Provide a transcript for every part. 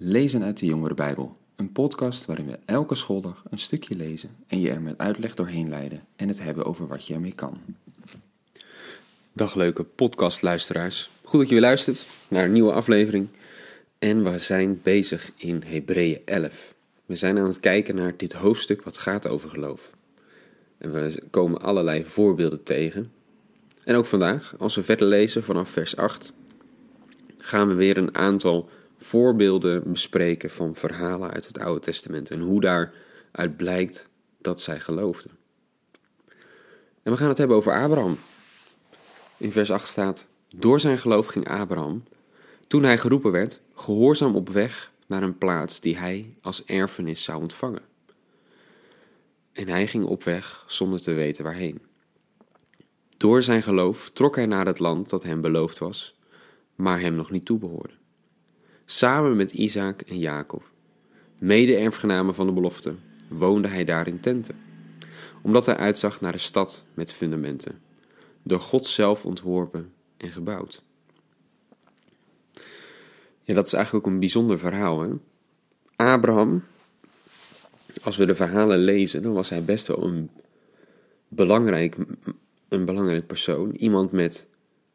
Lezen uit de Jongere Bijbel, een podcast waarin we elke schooldag een stukje lezen en je er met uitleg doorheen leiden en het hebben over wat je ermee kan. Dag leuke podcastluisteraars. Goed dat je weer luistert naar een nieuwe aflevering. En we zijn bezig in Hebreeën 11. We zijn aan het kijken naar dit hoofdstuk wat gaat over geloof. En we komen allerlei voorbeelden tegen. En ook vandaag, als we verder lezen vanaf vers 8, gaan we weer een aantal voorbeelden bespreken van verhalen uit het Oude Testament en hoe daaruit blijkt dat zij geloofden. En we gaan het hebben over Abraham. In vers 8 staat: Door zijn geloof ging Abraham, toen hij geroepen werd, gehoorzaam op weg naar een plaats die hij als erfenis zou ontvangen. En hij ging op weg zonder te weten waarheen. Door zijn geloof trok hij naar het land dat hem beloofd was, maar hem nog niet toebehoorde samen met Isaac en Jacob. Mede-erfgenamen van de belofte, woonde hij daar in tenten, omdat hij uitzag naar de stad met fundamenten, door God zelf ontworpen en gebouwd. Ja, dat is eigenlijk ook een bijzonder verhaal. Hè? Abraham, als we de verhalen lezen, dan was hij best wel een belangrijk, een belangrijk persoon. Iemand met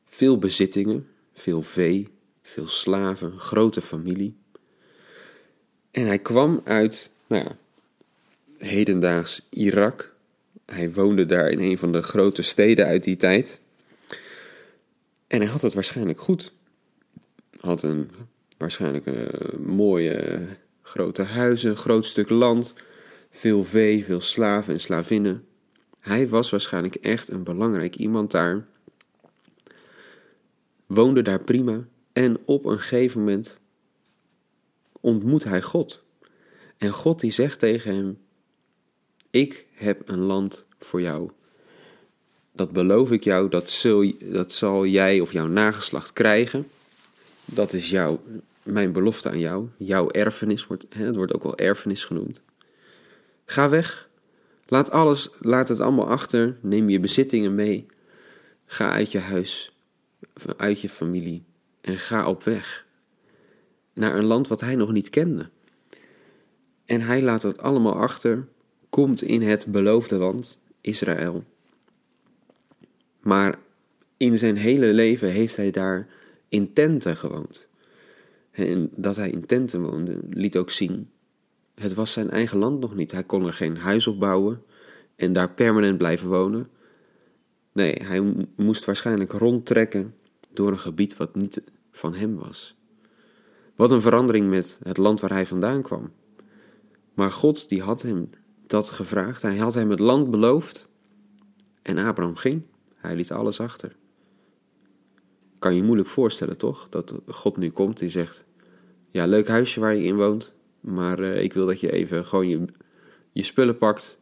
veel bezittingen, veel vee, veel slaven, grote familie. En hij kwam uit, nou ja, hedendaags Irak. Hij woonde daar in een van de grote steden uit die tijd. En hij had het waarschijnlijk goed. Had een waarschijnlijk een mooie grote huizen, groot stuk land, veel vee, veel slaven en slavinnen. Hij was waarschijnlijk echt een belangrijk iemand daar. Woonde daar prima en op een gegeven moment ontmoet hij God. En God die zegt tegen hem: Ik heb een land voor jou. Dat beloof ik jou, dat, zul, dat zal jij of jouw nageslacht krijgen. Dat is jou, mijn belofte aan jou. Jouw erfenis, wordt, het wordt ook wel erfenis genoemd. Ga weg. Laat alles, laat het allemaal achter. Neem je bezittingen mee. Ga uit je huis, uit je familie en ga op weg naar een land wat hij nog niet kende. En hij laat het allemaal achter, komt in het beloofde land, Israël. Maar in zijn hele leven heeft hij daar in tenten gewoond. En dat hij in tenten woonde, liet ook zien. Het was zijn eigen land nog niet. Hij kon er geen huis op bouwen en daar permanent blijven wonen. Nee, hij moest waarschijnlijk rondtrekken door een gebied wat niet van hem was. Wat een verandering met het land waar hij vandaan kwam. Maar God die had hem dat gevraagd. Hij had hem het land beloofd. En Abraham ging. Hij liet alles achter. Kan je moeilijk voorstellen, toch? Dat God nu komt en zegt: Ja, leuk huisje waar je in woont. Maar uh, ik wil dat je even gewoon je, je spullen pakt.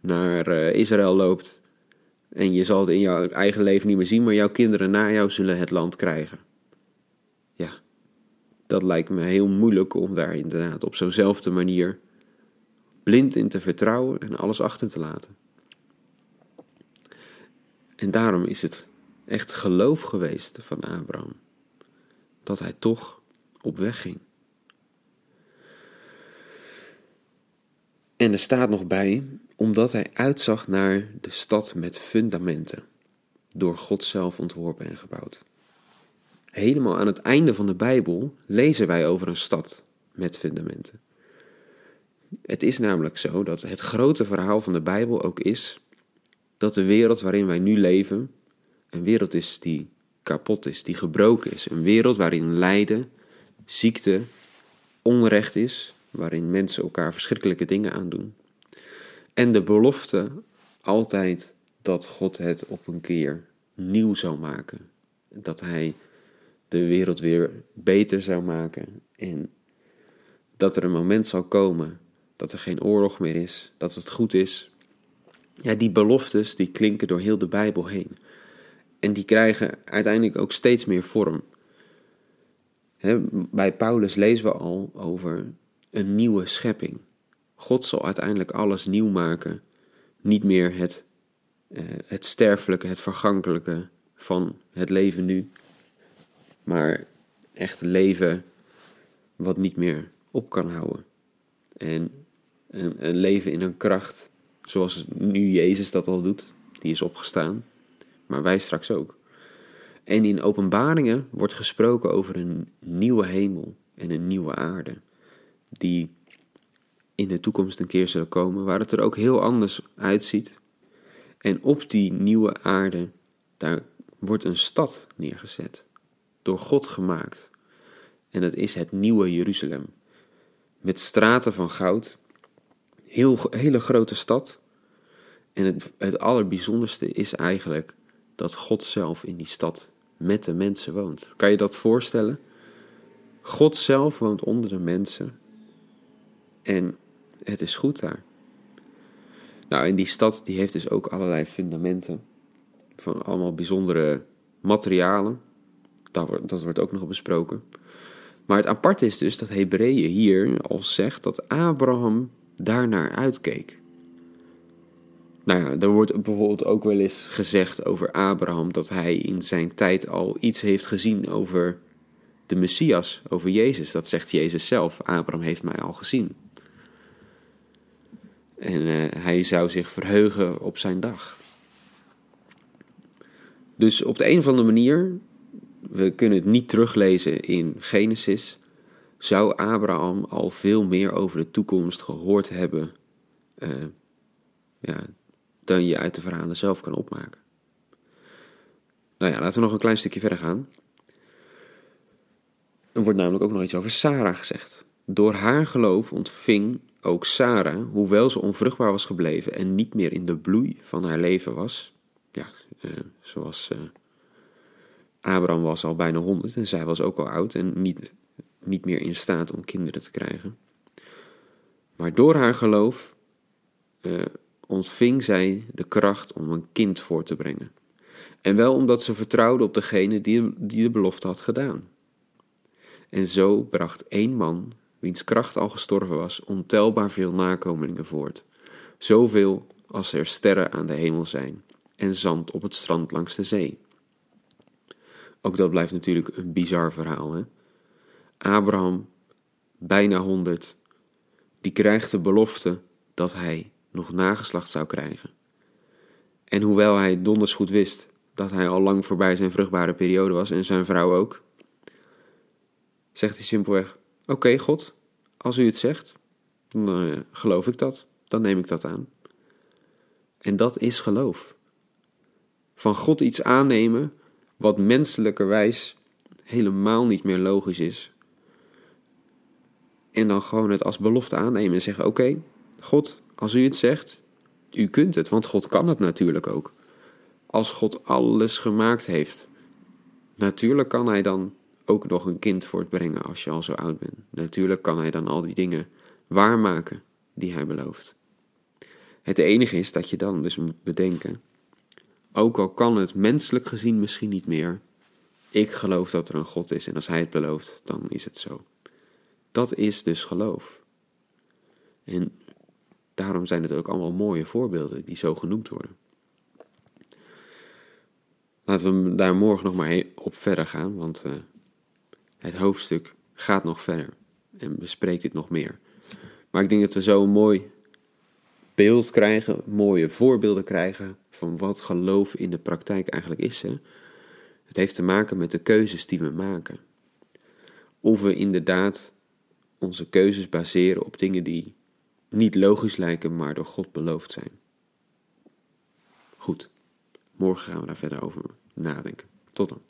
Naar uh, Israël loopt. En je zal het in jouw eigen leven niet meer zien. Maar jouw kinderen na jou zullen het land krijgen ja, dat lijkt me heel moeilijk om daar inderdaad op zo'nzelfde manier blind in te vertrouwen en alles achter te laten. En daarom is het echt geloof geweest van Abraham dat hij toch op weg ging. En er staat nog bij, omdat hij uitzag naar de stad met fundamenten, door God zelf ontworpen en gebouwd. Helemaal aan het einde van de Bijbel lezen wij over een stad met fundamenten. Het is namelijk zo dat het grote verhaal van de Bijbel ook is dat de wereld waarin wij nu leven een wereld is die kapot is, die gebroken is. Een wereld waarin lijden, ziekte, onrecht is, waarin mensen elkaar verschrikkelijke dingen aandoen. En de belofte altijd dat God het op een keer nieuw zou maken. Dat Hij de wereld weer beter zou maken. En dat er een moment zal komen dat er geen oorlog meer is, dat het goed is. Ja, die beloftes die klinken door heel de Bijbel heen. En die krijgen uiteindelijk ook steeds meer vorm. bij Paulus lezen we al over een nieuwe schepping. God zal uiteindelijk alles nieuw maken. Niet meer het, eh, het sterfelijke, het vergankelijke van het leven nu, maar echt leven wat niet meer op kan houden. En een, een leven in een kracht, zoals nu Jezus dat al doet, die is opgestaan, maar wij straks ook. En in openbaringen wordt gesproken over een nieuwe hemel en een nieuwe aarde, die in de toekomst een keer zullen komen, waar het er ook heel anders uitziet. En op die nieuwe aarde, daar wordt een stad neergezet, door God gemaakt. En dat is het nieuwe Jeruzalem, met straten van goud, heel, hele grote stad. En het, het allerbijzonderste is eigenlijk dat God zelf in die stad met de mensen woont. Kan je dat voorstellen? God zelf woont onder de mensen. En het is goed daar. Nou, en die stad die heeft dus ook allerlei fundamenten. Van allemaal bijzondere materialen. Dat wordt, dat wordt ook nog besproken. Maar het aparte is dus dat Hebreeën hier al zegt dat Abraham daarnaar uitkeek. Nou ja, er wordt bijvoorbeeld ook wel eens gezegd over Abraham dat hij in zijn tijd al iets heeft gezien over de Messias, over Jezus. Dat zegt Jezus zelf. Abraham heeft mij al gezien. En uh, hij zou zich verheugen op zijn dag. Dus op de een of andere manier, we kunnen het niet teruglezen in Genesis, zou Abraham al veel meer over de toekomst gehoord hebben uh, ja, dan je uit de verhalen zelf kan opmaken. Nou ja, laten we nog een klein stukje verder gaan. Er wordt namelijk ook nog iets over Sarah gezegd. Door haar geloof ontving ook Sarah, hoewel ze onvruchtbaar was gebleven en niet meer in de bloei van haar leven was, ja, uh, zoals uh, Abraham was al bijna honderd en zij was ook al oud en niet, niet meer in staat om kinderen te krijgen. Maar door haar geloof uh, ontving zij de kracht om een kind voor te brengen. En wel omdat ze vertrouwde op degene die, die de belofte had gedaan. En zo bracht één man wiens kracht al gestorven was, ontelbaar veel nakomelingen voort. Zoveel als er sterren aan de hemel zijn en zand op het strand langs de zee. Ook dat blijft natuurlijk een bizar verhaal. Hè? Abraham, bijna honderd, die krijgt de belofte dat hij nog nageslacht zou krijgen. En hoewel hij donders goed wist dat hij al lang voorbij zijn vruchtbare periode was en zijn vrouw ook, zegt hij simpelweg: Oké, God, als u het zegt, dan uh, geloof ik dat, dan neem ik dat aan. En dat is geloof. Van God iets aannemen wat menselijkerwijs helemaal niet meer logisch is. En dan gewoon het als belofte aannemen en zeggen: Oké, God, als u het zegt, u kunt het, want God kan het natuurlijk ook. Als God alles gemaakt heeft, natuurlijk kan Hij dan ook nog een kind voortbrengen als je al zo oud bent. Natuurlijk kan hij dan al die dingen waarmaken die hij belooft. Het enige is dat je dan dus moet bedenken, ook al kan het menselijk gezien misschien niet meer, ik geloof dat er een God is en als hij het belooft, dan is het zo. Dat is dus geloof. En daarom zijn het ook allemaal mooie voorbeelden die zo genoemd worden. Laten we daar morgen nog maar op verder gaan, want uh, het hoofdstuk gaat nog verder en bespreekt dit nog meer. Maar ik denk dat we zo een mooi beeld krijgen, mooie voorbeelden krijgen van wat geloof in de praktijk eigenlijk is. Het heeft te maken met de keuzes die we maken. Of we inderdaad onze keuzes baseren op dingen die niet logisch lijken, maar door God beloofd zijn. Goed, morgen gaan we daar verder over nadenken. Tot dan.